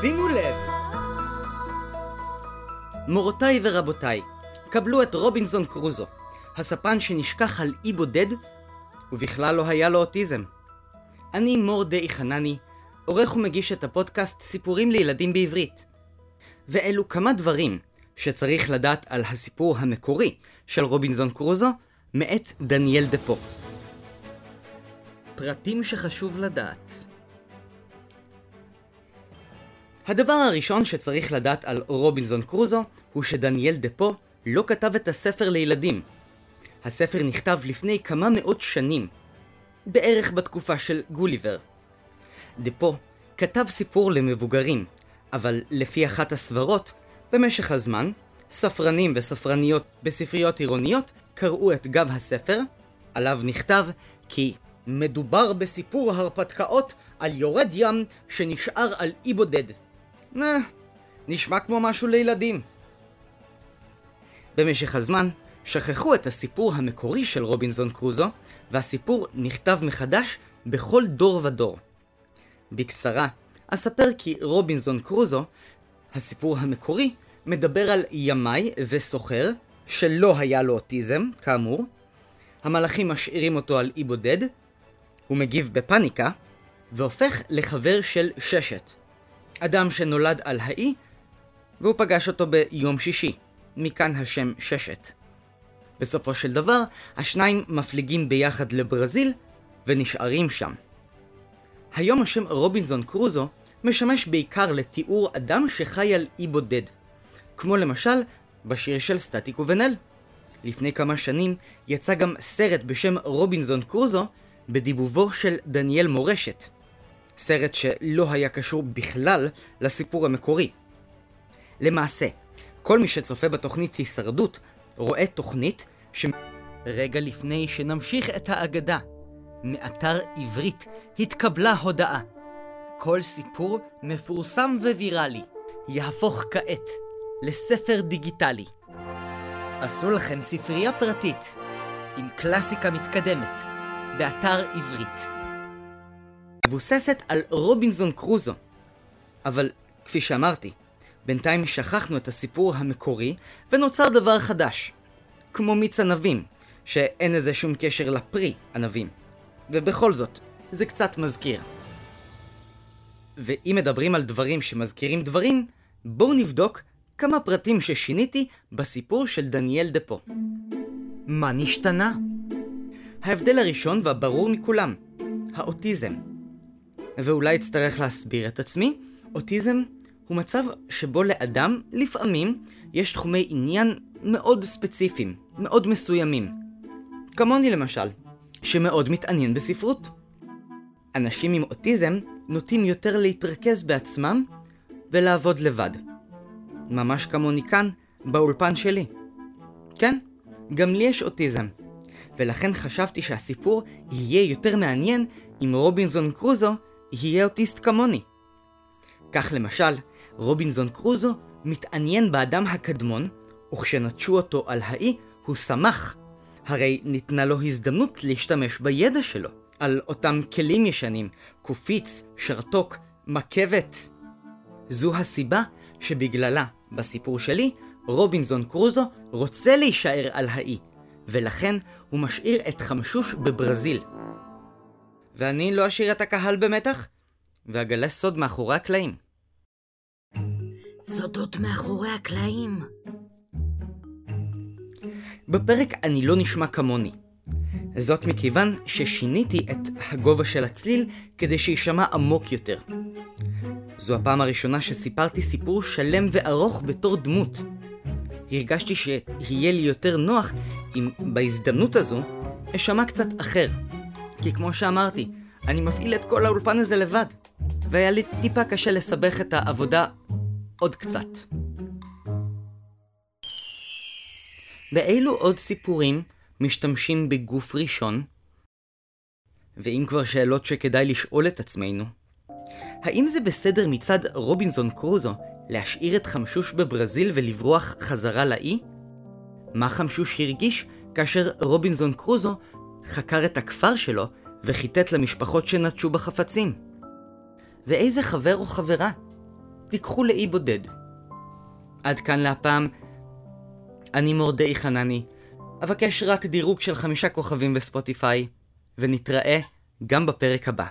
שימו לב! מורותיי ורבותיי, קבלו את רובינזון קרוזו, הספן שנשכח על אי בודד, ובכלל לא היה לו אוטיזם. אני מור די חנני, עורך ומגיש את הפודקאסט סיפורים לילדים בעברית. ואלו כמה דברים שצריך לדעת על הסיפור המקורי של רובינזון קרוזו, מאת דניאל דפו. פרטים שחשוב לדעת הדבר הראשון שצריך לדעת על רובינזון קרוזו הוא שדניאל דפו לא כתב את הספר לילדים. הספר נכתב לפני כמה מאות שנים, בערך בתקופה של גוליבר. דפו כתב סיפור למבוגרים, אבל לפי אחת הסברות, במשך הזמן, ספרנים וספרניות בספריות עירוניות קראו את גב הספר, עליו נכתב כי מדובר בסיפור הרפתקאות על יורד ים שנשאר על אי בודד. נה, נשמע כמו משהו לילדים. במשך הזמן, שכחו את הסיפור המקורי של רובינזון קרוזו, והסיפור נכתב מחדש בכל דור ודור. בקצרה, אספר כי רובינזון קרוזו, הסיפור המקורי, מדבר על ימאי וסוחר, שלא היה לו אוטיזם, כאמור. המלאכים משאירים אותו על אי בודד, הוא מגיב בפאניקה, והופך לחבר של ששת. אדם שנולד על האי, והוא פגש אותו ביום שישי, מכאן השם ששת. בסופו של דבר, השניים מפליגים ביחד לברזיל, ונשארים שם. היום השם רובינזון קרוזו משמש בעיקר לתיאור אדם שחי על אי בודד, כמו למשל בשיר של סטטיק ובן-אל. לפני כמה שנים יצא גם סרט בשם רובינזון קרוזו בדיבובו של דניאל מורשת. סרט שלא היה קשור בכלל לסיפור המקורי. למעשה, כל מי שצופה בתוכנית הישרדות רואה תוכנית ש... רגע לפני שנמשיך את האגדה, מאתר עברית התקבלה הודעה. כל סיפור מפורסם וויראלי יהפוך כעת לספר דיגיטלי. עשו לכם ספרייה פרטית עם קלאסיקה מתקדמת באתר עברית. מבוססת על רובינזון קרוזו. אבל, כפי שאמרתי, בינתיים שכחנו את הסיפור המקורי ונוצר דבר חדש. כמו מיץ ענבים, שאין לזה שום קשר לפרי ענבים. ובכל זאת, זה קצת מזכיר. ואם מדברים על דברים שמזכירים דברים, בואו נבדוק כמה פרטים ששיניתי בסיפור של דניאל דפו. מה נשתנה? ההבדל הראשון והברור מכולם, האוטיזם. ואולי אצטרך להסביר את עצמי, אוטיזם הוא מצב שבו לאדם לפעמים יש תחומי עניין מאוד ספציפיים, מאוד מסוימים. כמוני למשל, שמאוד מתעניין בספרות. אנשים עם אוטיזם נוטים יותר להתרכז בעצמם ולעבוד לבד. ממש כמוני כאן, באולפן שלי. כן, גם לי יש אוטיזם. ולכן חשבתי שהסיפור יהיה יותר מעניין אם רובינזון קרוזו יהיה אוטיסט כמוני. כך למשל, רובינזון קרוזו מתעניין באדם הקדמון, וכשנטשו אותו על האי, הוא שמח. הרי ניתנה לו הזדמנות להשתמש בידע שלו, על אותם כלים ישנים, קופיץ, שרתוק, מכבת. זו הסיבה שבגללה, בסיפור שלי, רובינזון קרוזו רוצה להישאר על האי, ולכן הוא משאיר את חמשוש בברזיל. ואני לא אשאיר את הקהל במתח, ואגלה סוד מאחורי הקלעים. סודות מאחורי הקלעים. בפרק אני לא נשמע כמוני. זאת מכיוון ששיניתי את הגובה של הצליל כדי שיישמע עמוק יותר. זו הפעם הראשונה שסיפרתי סיפור שלם וארוך בתור דמות. הרגשתי שיהיה לי יותר נוח אם בהזדמנות הזו אשמע קצת אחר. כי כמו שאמרתי, אני מפעיל את כל האולפן הזה לבד, והיה לי טיפה קשה לסבך את העבודה עוד קצת. באילו עוד סיפורים משתמשים בגוף ראשון? ואם כבר שאלות שכדאי לשאול את עצמנו, האם זה בסדר מצד רובינזון קרוזו להשאיר את חמשוש בברזיל ולברוח חזרה לאי? מה חמשוש הרגיש כאשר רובינזון קרוזו חקר את הכפר שלו וחיטט למשפחות שנטשו בחפצים? ואיזה חבר או חברה תיקחו לאי בודד. עד כאן להפעם. אני מורדאי חנני. אבקש רק דירוג של חמישה כוכבים בספוטיפיי, ונתראה גם בפרק הבא.